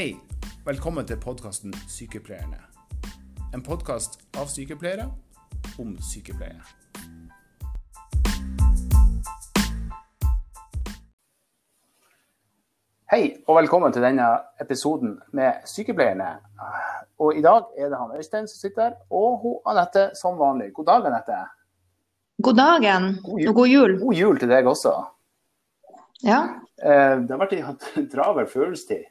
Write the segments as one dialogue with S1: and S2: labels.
S1: Hei, velkommen til podkasten Sykepleierne. En podkast av sykepleiere om sykepleie. Hei, og velkommen til denne episoden med Sykepleierne. Og i dag er det han Øystein som sitter her, og hun Anette som vanlig. God dag, Anette.
S2: God dagen
S1: God
S2: og god jul.
S1: God jul til deg også.
S2: Ja,
S1: Eh, Det har vært en travel følelsestid.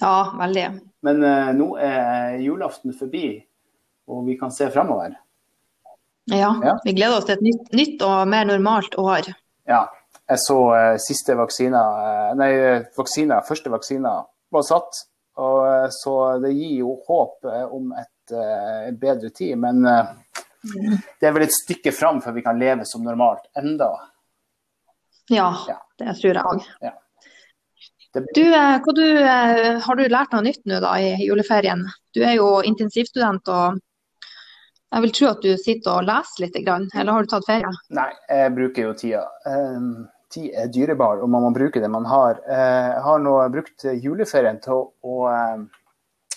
S2: Ja veldig.
S1: Men eh, nå er julaften forbi, og vi kan se fremover.
S2: Ja,
S1: Ja.
S2: Vi gleder oss til et nytt, nytt og mer normalt år.
S1: Ja, jeg så eh, siste vaksina, eh, nei, vaksina, første vaksina var satt. Og eh, så det gir jo håp eh, om et eh, bedre tid. Men det er vel et stykke fram før vi kan leve som normalt enda.
S2: Ja,
S1: Ja.
S2: det tror jeg òg.
S1: Ja.
S2: Du, eh, du, eh, har du lært noe nytt nå da i juleferien? Du er jo intensivstudent og jeg vil tro at du sitter og leser litt, eller har du tatt ferie?
S1: nei, jeg bruker jo tida. Eh, tid er dyrebar, og man må bruke det man har. Eh, jeg har nå brukt juleferien til å,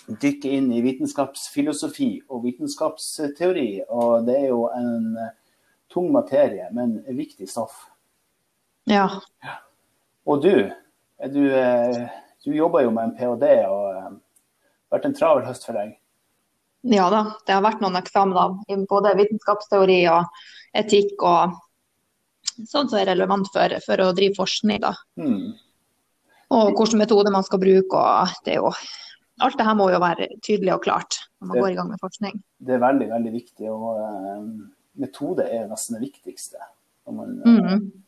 S1: dykke inn i vitenskapsfilosofi og vitenskapsteori. Og det er jo en tung materie, men viktig stoff.
S2: Ja.
S1: Og du, du, eh, du jobber jo med en ph.d. og har vært en travel høst for deg.
S2: ja da, det har vært noen eksamener i både vitenskapsteori og etikk og sånn som er relevant for, for å drive forskning. da.
S1: Hmm.
S2: Og hvilken metode man skal bruke. og det er jo, Alt det her må jo være tydelig og klart når man
S1: Det-
S2: går i gang med forskning.
S1: Det er veldig, veldig viktig. Og uh, metode er nesten det viktigste. Når man, uh, mm s-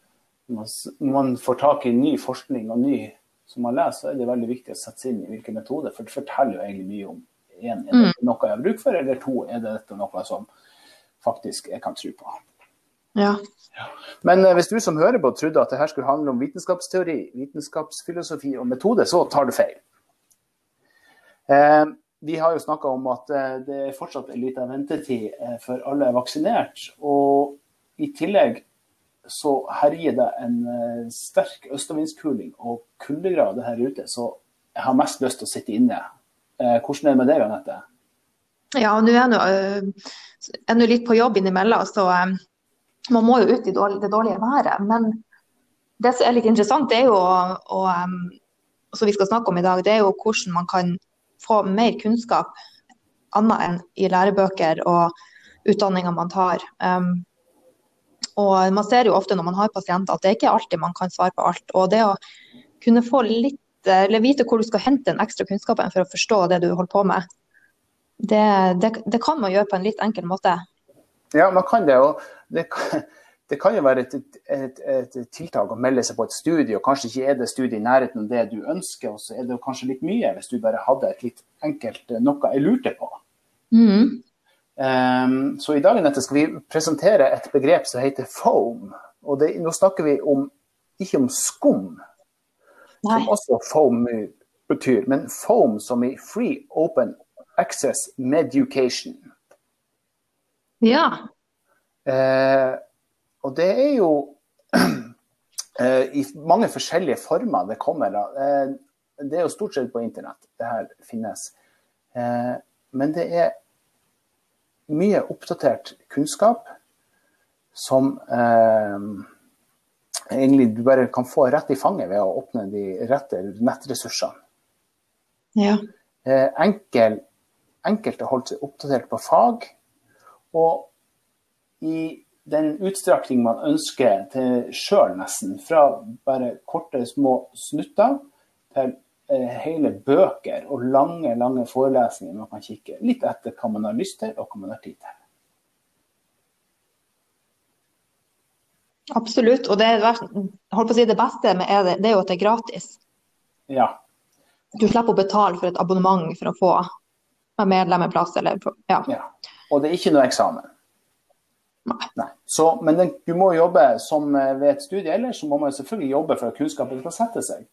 S1: når man får tak i ny forskning og ny som man leser, så er det veldig viktig å sette seg inn i hvilken metode. For det forteller jo egentlig mye om en, er det noe jeg har bruk for, eller to, er det dette noe som faktisk jeg kan tro på.
S2: Ja.
S1: Men eh, hvis du som hører på trodde at det her skulle handle om vitenskapsteori, vitenskapsfilosofi og metode, så tar du feil. Eh, vi har jo snakka om at det det er fortsatt av ventetid eh, før alle er vaksinert. Og i tillegg så herjer det en eh, sterk østavindskuling og kuldegrader her ute, så jeg har mest lyst til å sitte inne. Eh, hvordan er det med deg, Anette?
S2: Ja, nå er jeg nå litt på jobb innimellom, så man må jo ut i det dårlige været. Men det som er litt interessant, det er jo å, som vi skal snakke om i dag, det er jo hvordan man kan få mer kunnskap annet enn i lærebøker og utdanninger man tar. Og man ser jo ofte når man har pasienter at det er ikke alltid man kan svare på alt. Og det å kunne få litt, eller vite hvor du skal hente den ekstra kunnskapen for å forstå det du holder på med, det, det, det kan man gjøre på en litt enkel måte.
S1: Ja, man kan det. Og det, kan- det kan jo være et, et, et, tiltak å melde seg på et studie, og kanskje ikke er det studiet i nærheten av det du ønsker, og så er det kanskje litt mye hvis du bare hadde et litt enkelt eh, noe jeg lurte på.
S2: Mhm.
S1: Ehm, så i dag etter skal vi presentere et begrep som heter foam. Og det, nå snakker vi om, ikke om skum,
S2: Nei.
S1: som også foam betyr, men foam som i free open access medication.
S2: Ja.
S1: Uh, og det er jo uh, i mange forskjellige former det kommer. Eh, det er jo stort sett på internett det her finnes. Men det er mye oppdatert kunnskap som eh, egentlig du bare kan få rett i fanget ved å åpne de rette nettressursene.
S2: ja.
S1: Eh, enkel, enkelt å holde seg oppdatert på fag. Og i den utstrakning man ønsker til sjøl, nesten. Fra bare korte, små snutter til hele bøker og lange, lange forelesninger man kan kikke. Litt etter hva man har lyst til, og hva man har tid til.
S2: Absolutt. Og det, si det beste med det, det er jo at det er gratis.
S1: Ja.
S2: Du slipper å betale for et abonnement for å få være medlem i plass. Eller, ja.
S1: ja. Og det er ikke noe eksamen.
S2: Nei.
S1: Nei. Så, men den, du må jobbe som eh, ved et studie, eller så må man selvfølgelig jobbe for at kunnskapen skal sette seg.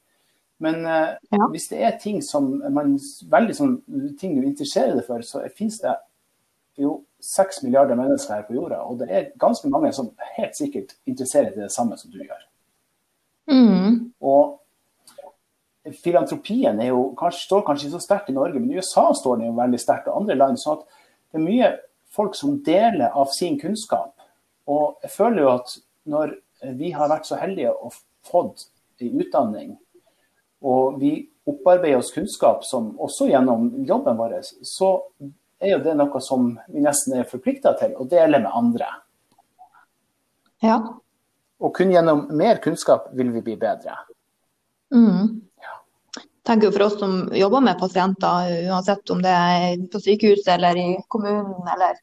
S1: Men eh,
S2: Ja.
S1: hvis det er ting som man, veldig sånn, ting du interesserer deg for, så finnes det jo seks milliarder mennesker her på jorda. Og det er ganske mange som helt sikkert interesserer seg i det samme som du gjør.
S2: Mm.
S1: Og filantropien jo, kanskje, står kanskje ikke så sterkt i Norge, men i USA står den jo veldig sterkt, og andre land. så at det er mye folk som deler av sin kunnskap. Og jeg føler jo at når vi har vært så heldige og fått en utdanning, og vi opparbeider oss kunnskap som også gjennom jobben vår, så er jo det noe som vi nesten er forplikta til å dele med andre.
S2: Ja.
S1: Og kun gjennom mer kunnskap vil vi bli bedre.
S2: Mm. tenker jo For oss som jobber med pasienter, uansett om det er på sykehuset eller i kommunen, eller,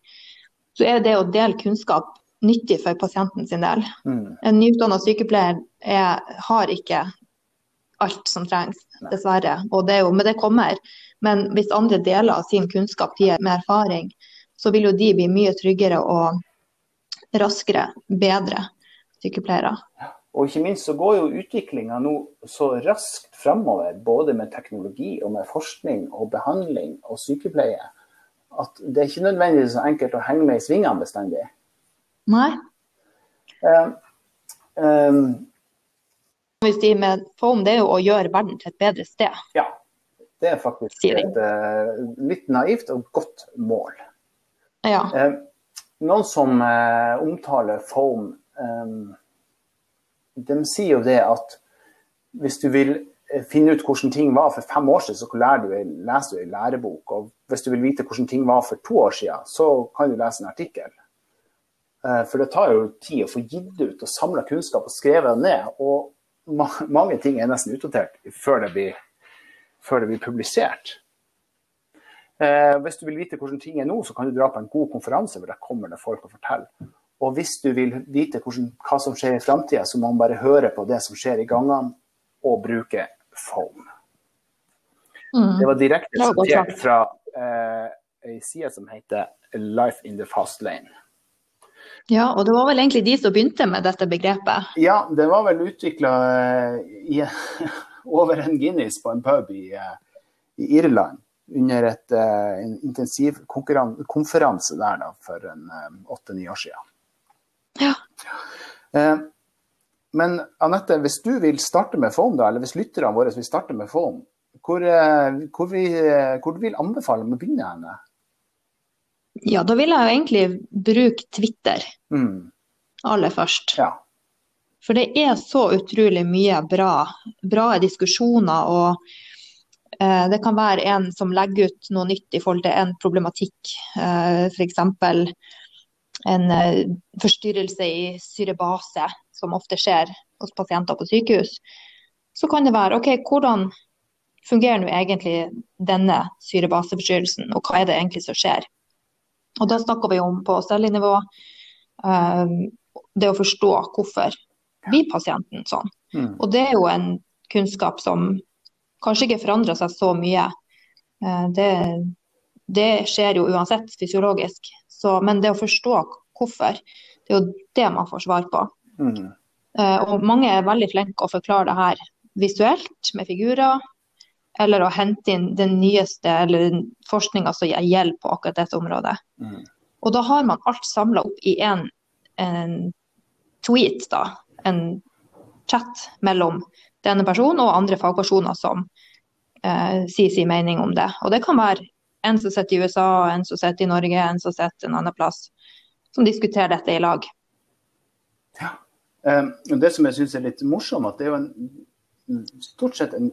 S2: så er det å dele kunnskap nyttig for pasienten sin del.
S1: Mm.
S2: En nyutdanna sykepleier er, har ikke alt som trengs, dessverre. Og det er jo, men det kommer. Men hvis andre deler av sin kunnskap de med erfaring, så vil jo de bli mye tryggere og raskere, bedre sykepleiere.
S1: Og ikke minst så går jo utviklinga nå så raskt framover, både med teknologi og med forskning og behandling og sykepleie, at det er ikke nødvendigvis så enkelt å henge med i svingene bestandig.
S2: Nei.
S1: Um, um,
S2: Vi sier med foam, det er jo å gjøre verden til et bedre sted.
S1: ja. Det er faktisk et uh, litt naivt og godt mål.
S2: Ja.
S1: Uh, noen som uh, omtaler foam, um, de sier jo det at hvis du vil finne ut hvordan ting var for fem år siden, så lærer du, leser du en lærebok. Og hvis du vil vite hvordan ting var for to år siden, så kan du lese en artikkel. For det tar jo tid å få gitt ut og samla kunnskap og skrevet ned. Og ma mange ting er nesten utdatert før det blir, før det blir publisert. Eh, hvis du vil vite hvordan ting er nå, så kan du dra på en god konferanse hvor der kommer det folk og forteller. Og hvis du vil vite hvordan, hva som skjer i framtida, så må man bare høre på det som skjer i gangene, og bruke foam.
S2: Mm.
S1: Det var direkte sitert fra eh, ei side som heter Life in the Fast Lane.
S2: Ja, og det var vel egentlig de som begynte med dette begrepet.
S1: Ja, det var vel utvikla over en Guinness på en pub i, eh, i Irland. Under et, eh, en intensivkonferanse der da, for en åtte-ni år siden.
S2: Ja.
S1: Eh, men Anette, hvis du vil starte med foam, da, eller hvis lytterne våre vil starte med foam, hvor, eh, hvor, vi, eh, hvor du vil anbefale dem å begynne henne?
S2: Ja, da vil jeg jo egentlig bruke Twitter
S1: Mm,
S2: aller først.
S1: ja.
S2: For det er så utrolig mye bra, bra diskusjoner, og eh, det kan være en som legger ut noe nytt i forhold til en problematikk. Eh, F.eks. en eh, forstyrrelse i syrebase, som ofte skjer hos pasienter på sykehus. Så kan det være OK, hvordan fungerer nå egentlig denne syrebaseforstyrrelsen, og hva er det egentlig som skjer? Og det snakker vi om på cellenivå, eh, det å forstå hvorfor blir pasienten sånn.
S1: Mm,
S2: Og det er jo en kunnskap som kanskje ikke forandrer seg så mye. Eh, Det, det skjer jo uansett fysiologisk. Så, men det å forstå hvorfor, det er jo det man får svar på.
S1: mm,
S2: Eh, Og mange er veldig flinke å forklare det her visuelt med figurer, eller å hente inn den nyeste eller forskninga som gjelder på akkurat dette området.
S1: mm.
S2: Og da har man alt samla opp i en, en tweet, da. En chat mellom denne personen og andre fagpersoner som eh, sier sin mening om det. Og det kan være en som sitter i USA, en som sitter i Norge, en som sitter en annen plass, som diskuterer dette i lag.
S1: Og det som jeg syns er litt morsomt, at det er jo en, stort sett en,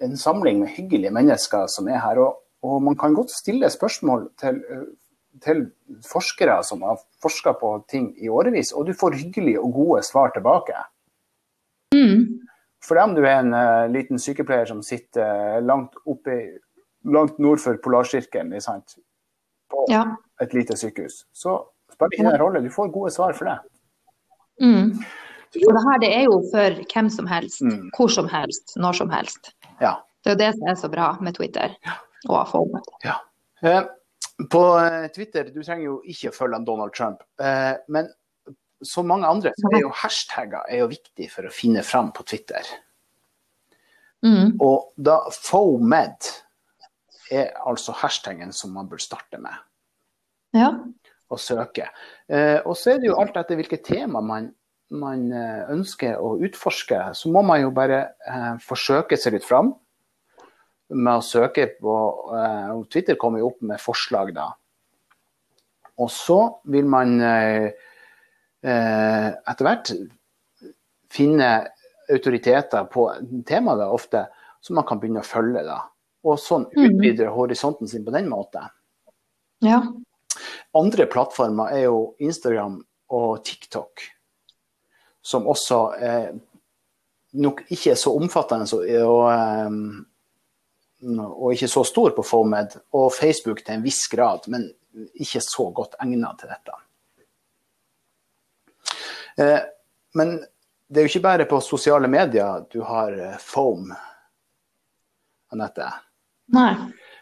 S1: en samling med hyggelige mennesker som er her. Og, og man kan godt stille spørsmål til, eh, til forskere som har forska på ting i årevis, og du får hyggelige og gode svar tilbake.
S2: Mm.
S1: For om du er en uh, liten sykepleier som sitter langt oppe langt nord for polarsirkelen, på
S2: Ja.
S1: et lite sykehus, så spiller det ikke en rolle. Du får gode svar for det.
S2: Mm. For det her det er jo for hvem som helst,
S1: Mm.
S2: hvor som helst, når som helst.
S1: Ja.
S2: Det er jo det som er så bra med Twitter og FOMO.
S1: Eh, På eh, Twitter, du trenger jo ikke å følge Donald Trump, eh, men som mange andre så er jo hashtagger er jo viktig for å finne fram på Twitter.
S2: Mm.
S1: Og da FOMED er altså hashtaggen som man bør starte med
S2: Ja.
S1: Og søke. Eh, og så er det jo alt etter hvilket tema man man eh, ønsker å utforske, så må man jo bare eh, forsøke seg litt fram med å søke på eh, Twitter kommer jo opp med forslag, da. Og så vil man eh, eh, etter hvert finne autoriteter på temaet da, ofte, som man kan begynne å følge. da. Og sånn
S2: Mhm.
S1: utvide horisonten sin på den måten.
S2: Ja.
S1: Andre plattformer er jo Instagram og TikTok, som også eh, nok ikke er så omfattende og, og, eh, og ikke så stor på FOMED, og Facebook til en viss grad, men ikke så godt egnet til dette. Eh, men det er jo ikke bare på sosiale medier du har eh, foam, Anette.
S2: Nei.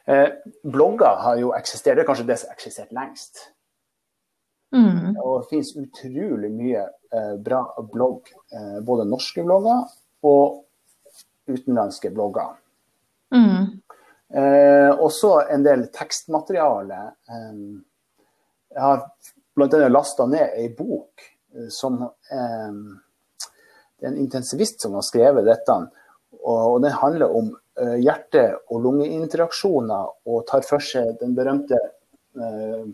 S1: Eh, blogger har jo eksistert, det er kanskje det som har eksistert lengst.
S2: Mm.
S1: Og det finnes utrolig mye eh, bra blogg, eh, både norske blogger og utenlandske blogger.
S2: Mm.
S1: Eh, også en del tekstmateriale. Eh, jeg har bl.a. lasta ned ei bok eh, som eh, Det er en intensivist som har skrevet dette. Og, og den handler om hjerte- og lungeinteraksjoner og tar for seg den berømte eh,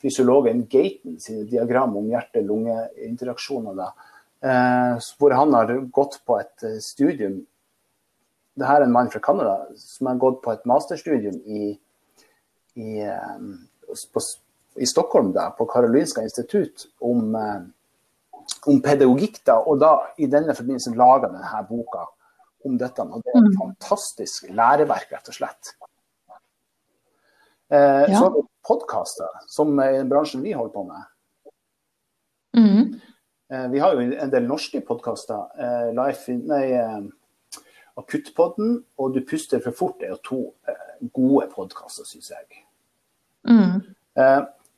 S1: fysiologen Gaten sine diagram om hjerte-lunge-interaksjoner. Eh, hvor han har gått på et eh, studium det her er en mann fra Canada som har gått på et masterstudium i, i, eh, på, i Stockholm, da, på Karolinska institutt, om, om pedagogikk. Da, og da i denne forbindelse laga denne boka om dette. Og det er et fantastisk læreverk, rett og slett. Eh,
S2: Ja.
S1: Så podkaster, som den bransjen vi holder på med.
S2: Mm.
S1: Eh, Vi har jo en del norske podkaster. Eh, eh, Akuttpodden og Du puster for fort er jo to gode podkaster, syns jeg.
S2: Mm.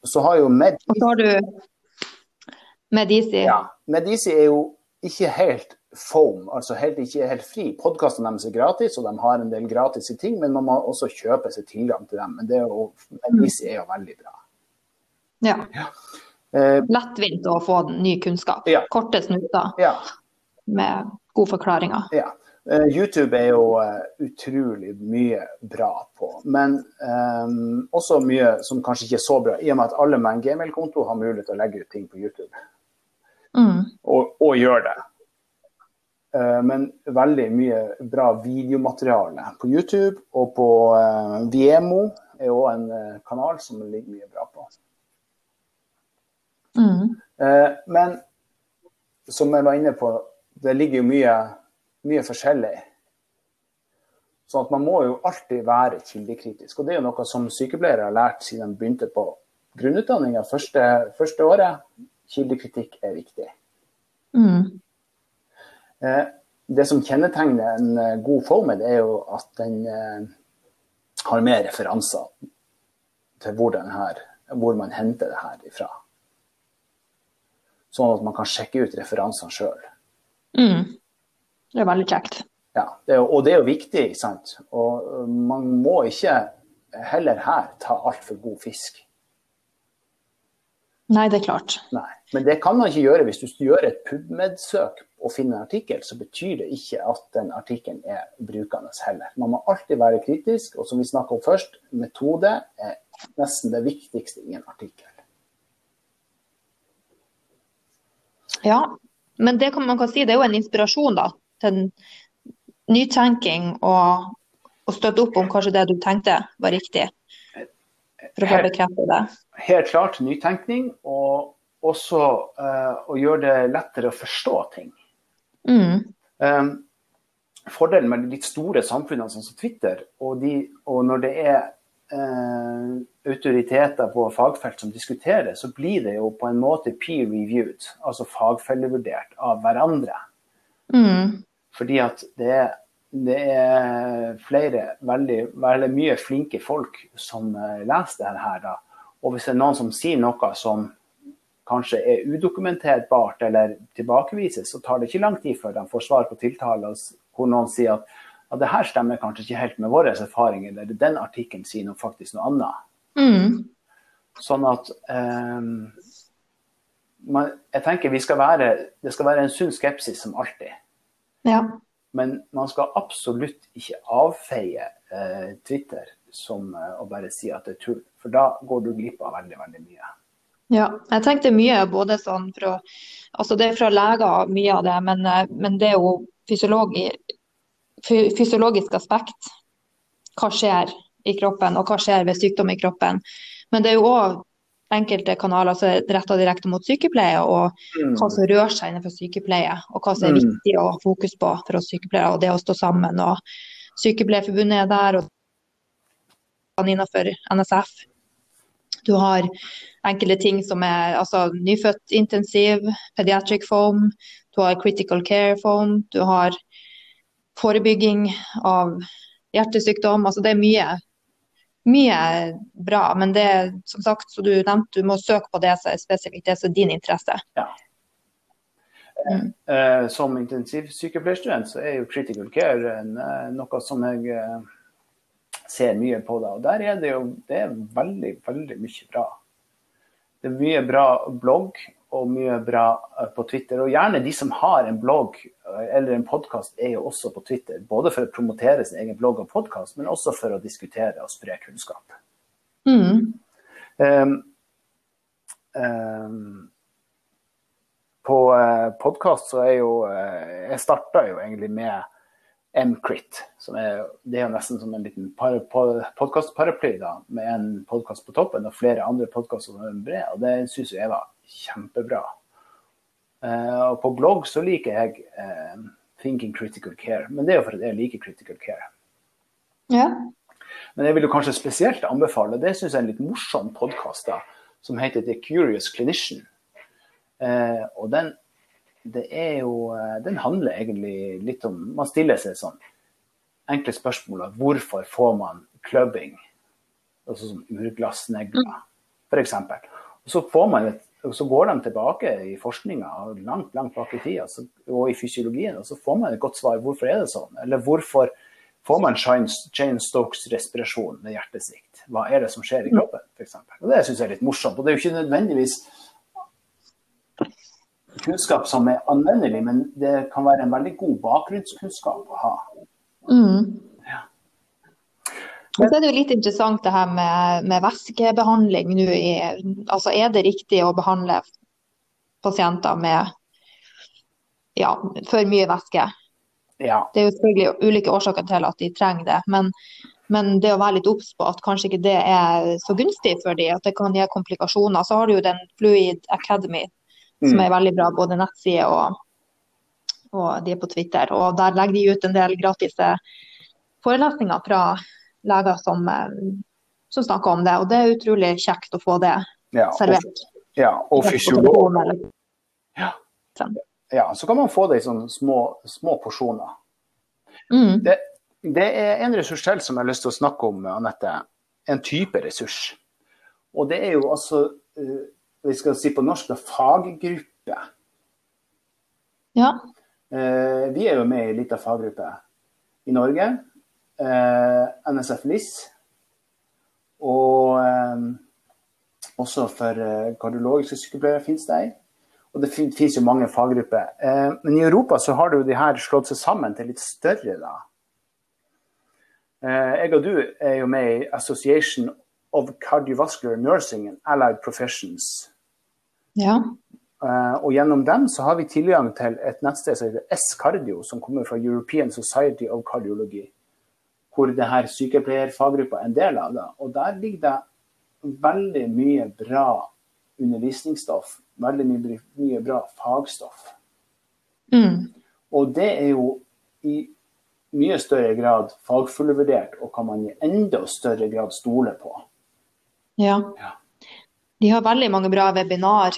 S1: Så har jo Medisi
S2: Og så har du Medici.
S1: ja, Medici er jo ikke helt foam, altså helt, ikke helt fri. Podkastene deres er gratis, og de har en del gratis i ting, men man må også kjøpe seg tilgang til dem. Men det er jo, Medici er jo veldig bra.
S2: Ja.
S1: Eh,
S2: Lettvint å få ny kunnskap.
S1: Ja.
S2: Korte snutter
S1: ja,
S2: med gode forklaringer.
S1: ja. Eh, YouTube er jo eh, utrolig mye bra på, men um, også mye som kanskje ikke er så bra, i og med at alle med en gmail-konto har mulighet til å legge ut ting på YouTube.
S2: Mm.
S1: og, og gjør det. Eh, men veldig mye bra videomateriale på YouTube og på uh, Viemo er jo en eh, kanal som det ligger mye bra på.
S2: Mm.
S1: Eh, men som jeg var inne på, det ligger jo mye, mye forskjellig. Så at man må jo alltid være kildekritisk. Og det er jo noe som sykepleiere har lært siden de begynte på grunnutdanninga første, første året. Kildekritikk er viktig.
S2: Mm.
S1: Eh, Det som kjennetegner en eh, god FOMED, er jo at den eh, har mer referanser til hvor, den her, hvor man henter det her ifra. Sånn at man kan sjekke ut referansene sjøl.
S2: Mm. Det er veldig kjekt.
S1: Ja, det er, og det er jo viktig, sant. Og man må ikke heller her ta altfor god fisk.
S2: Nei, det er klart.
S1: Nei. Men det kan man ikke gjøre hvis du gjør et PubMed-søk og finne en artikkel, så betyr det ikke at den artikkelen er brukende heller. Man må alltid være kritisk, og som vi snakka om først, metode er nesten det viktigste i en artikkel.
S2: Ja, men det kan man kan si, det er jo en inspirasjon da, til en nytenking og, og støtte opp om kanskje det du tenkte var riktig, for å få bekreftet det.
S1: Helt klart nytenkning, og også uh, å gjøre det lettere å forstå ting.
S2: Mm.
S1: Um, fordelen med de litt store samfunnene som Twitter, og, de, og når det er eh, autoriteter på fagfelt som diskuterer, så blir det jo på en måte peer-reviewed, altså fagfellevurdert av hverandre.
S2: Mm.
S1: Fordi at det er, det er flere veldig, veldig mye flinke folk som eh, leser det her. Da. Og hvis det er noen som sier noe som kanskje er udokumenterbart eller tilbakevises, så tar det ikke lang tid før de får svar på tiltale hvor noen sier at ja, det her stemmer kanskje ikke helt med våre erfaringer, eller den artikkelen sier noe faktisk noe annet.
S2: Mm.
S1: Sånn at eh, man, jeg tenker skal være, det skal være en sunn skepsis som alltid.
S2: Ja.
S1: Men man skal absolutt ikke avfeie eh, Twitter som eh, å bare si at det er tull. For da går du glipp av veldig, veldig mye.
S2: Ja, jeg tenkte mye både sånn fra Altså det er fra leger mye av det, men, eh, men det er jo fysiologi, fysiologisk aspekt. Hva skjer i kroppen, og hva skjer ved sykdom i kroppen. Men det er jo òg enkelte kanaler som er retta direkte mot sykepleie, og mm. hva som rører seg innenfor sykepleie. Og hva som er mm. viktig å ha fokus på for oss sykepleiere, og det å stå sammen. og Sykepleierforbundet er der, og innenfor NSF. Du har enkelte ting som er altså, nyfødtintensiv, pediatric foam, du har critical care foam, du har forebygging av hjertesykdom. Altså det er mye, mye bra. Men det er som sagt, som du nevnte, du må søke på det som er spesifikt det som er din interesse.
S1: Ja. Mm. Eh, som intensivsykepleierstudent så er jo critical care eh, noe som jeg eh, ser mye på. det. Og Der er det jo det er veldig, veldig mye bra. Det er mye bra blogg og mye bra eh, på Twitter. Og gjerne de som har en blogg eh, eller en podkast, er jo også på Twitter. Både for å promotere sin egen blogg og podkast, men også for å diskutere og spre kunnskap.
S2: Mm. Um,
S1: um, på uh, podkast så er jo Jeg starta jo egentlig med Mcrit. Som er, det er jo nesten som en liten podkastparaply med en podkast på toppen og flere andre podkaster som er bred. Og det syns jeg var kjempebra. Uh, og på blogg så liker jeg uh, Thinking Critical Care, men det er jo fordi jeg liker Critical Care.
S2: Ja.
S1: Men jeg vil jo kanskje spesielt anbefale, det syns jeg er en litt morsom podkast som heter The Curious Clinician. Uh, og den det er jo eh, Den handler egentlig litt om Man stiller seg sånn enkle spørsmål om hvorfor får man clubbing, altså som urglassnegler, mm. f.eks. Og så får man et og så går de tilbake i forskninga langt langt bak i tida og i fysiologien, og så får man et godt svar. Hvorfor er det sånn? Eller hvorfor får man Jane Stokes respirasjon ved hjertesvikt? Hva er det som skjer i mm. kroppen, f.eks.? Det syns jeg er litt morsomt. Og det er jo ikke nødvendigvis kunnskap som er anvendelig, men det kan være en veldig god bakgrunnskunnskap å ha.
S2: Mm. Ja. Og så er det jo litt interessant det her med, med væskebehandling nå. altså er det riktig å behandle pasienter med ja, for mye væske?
S1: Ja.
S2: Det er jo selvfølgelig ulike årsaker til at de trenger det. Men, men det å være litt obs på at kanskje ikke det er så gunstig for dem, at det kan gi komplikasjoner. Så har du jo den Fluid Academy som mm. er veldig bra, både nettside og, og de er på Twitter. Og der legger de ut en del gratis forelesninger fra leger som, eh, som, snakker om det. Og det er utrolig kjekt å få det ja, servert.
S1: Og, ja, og fysiolog. Ja. ja. så kan man få det i sånne små, små porsjoner.
S2: Mm.
S1: Det, det, er en ressurs til som jeg har lyst til å snakke om, Anette. En type ressurs. Og det er jo altså uh, vi skal si på norsk, faggruppe.
S2: Ja.
S1: Eh, vi er jo med i ei lita faggruppe i Norge. Eh, NSF LIS. Og eh, også for eh, kardiologiske sykepleiere finnes det ei. Og det finnes jo mange faggrupper. Eh, men i Europa så har jo de her slått seg sammen til litt større, da. Eh, jeg og du er jo med i Association of Cardiovascular Nursing and Allied Professions.
S2: Ja.
S1: Uh, og gjennom dem så har vi tilgang til et nettsted som heter S-Cardio, som kommer fra European Society of Cardiology. Hvor det her sykepleierfaggruppa er en del av det. Og der ligger det veldig mye bra undervisningsstoff. Veldig mye, mye bra fagstoff.
S2: Mm.
S1: Og det er jo i mye større grad fagfullvurdert, og kan man i enda større grad stole på.
S2: Ja.
S1: ja.
S2: De har veldig mange bra webinar,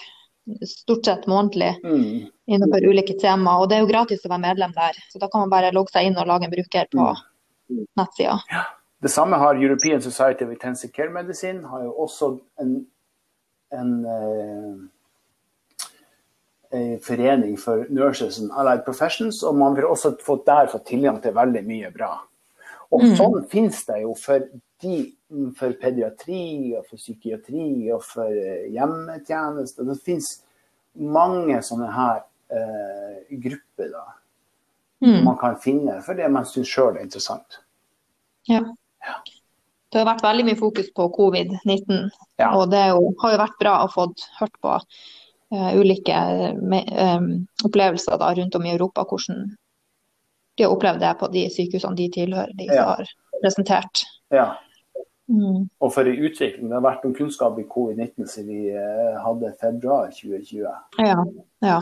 S2: stort sett månedlig, mm. innenfor ulike tema. Og det er jo gratis å være medlem der. Så da kan man bare logge seg inn og lage en bruker på mm. nettsida.
S1: Ja. Det samme har European Society of Intensive Care Medicine. Har jo også en, en eh, forening for nurses and allied professions, og man vil også få der få tilgang til veldig mye bra. Og mm. sånn finnes det jo for, de, for pediatri og for psykiatri og for eh, hjemmetjeneste. Det finnes mange sånne her eh, grupper da,
S2: Mm.
S1: man kan finne for det man syns sjøl er interessant.
S2: Ja. Det har vært veldig mye fokus på covid-19,
S1: Ja.
S2: og det jo, har jo vært bra å få hørt på eh, ulike me- opplevelser da, rundt om i Europa, hvordan de har opplevd det på de sykehusene de tilhører, de som
S1: Ja.
S2: har presentert.
S1: Ja.
S2: Mm.
S1: Og for en utvikling. Det har vært noen kunnskap i covid-19 siden vi eh, hadde februar 2020.
S2: Ja, ja.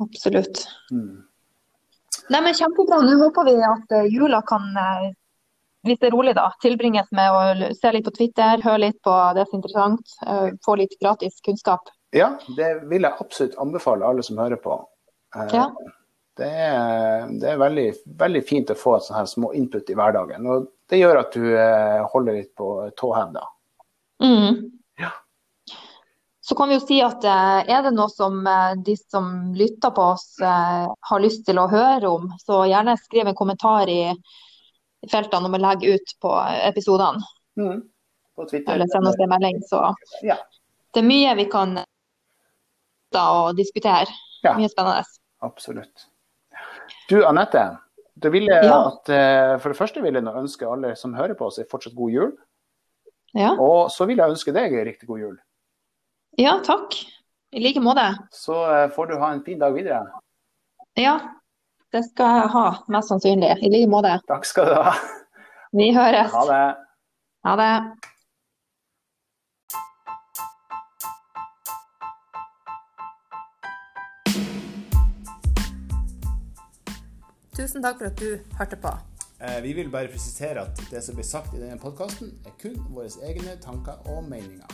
S2: Absolutt.
S1: Mm.
S2: Nei, men Kjempebra. Nå håper vi at eh, jula kan, eh, hvis det er rolig, da, tilbringes med å se litt på Twitter, høre litt på det som er interessant, få litt gratis kunnskap.
S1: Ja, det vil jeg absolutt anbefale alle som hører på.
S2: Ja.
S1: Det er, det er veldig, veldig fint å få et sånn her små input i hverdagen. Og det gjør at du eh, holder litt på tå hev, da.
S2: Mm.
S1: Ja.
S2: Så kan vi jo si at eh, er det noe som eh, de som lytter på oss har lyst til å høre om, så gjerne skriv en kommentar i, feltene om å legge ut på episodene,
S1: Mm. På Twitter.
S2: eller send oss en melding. Så
S1: Ja.
S2: det er mye vi kan da og diskutere.
S1: Ja.
S2: Mye spennende.
S1: Absolutt. Du Anette, da vil jeg
S2: Ja.
S1: at, eh, for det første vil jeg ønske alle som hører på oss, en fortsatt god jul.
S2: Ja.
S1: Og så vil jeg ønske deg en riktig god jul.
S2: ja, takk. I like måte.
S1: Så eh, får du ha en fin dag videre.
S2: Ja, det skal jeg ha, mest sannsynlig. I like måte.
S1: Takk skal du ha.
S2: Vi høres.
S1: Ha det.
S2: Ha det.
S3: Tusen takk for at du hørte på.
S1: Eh, Vi vil bare presisere at det som blir sagt i denne podkasten, er kun våre egne tanker og meninger.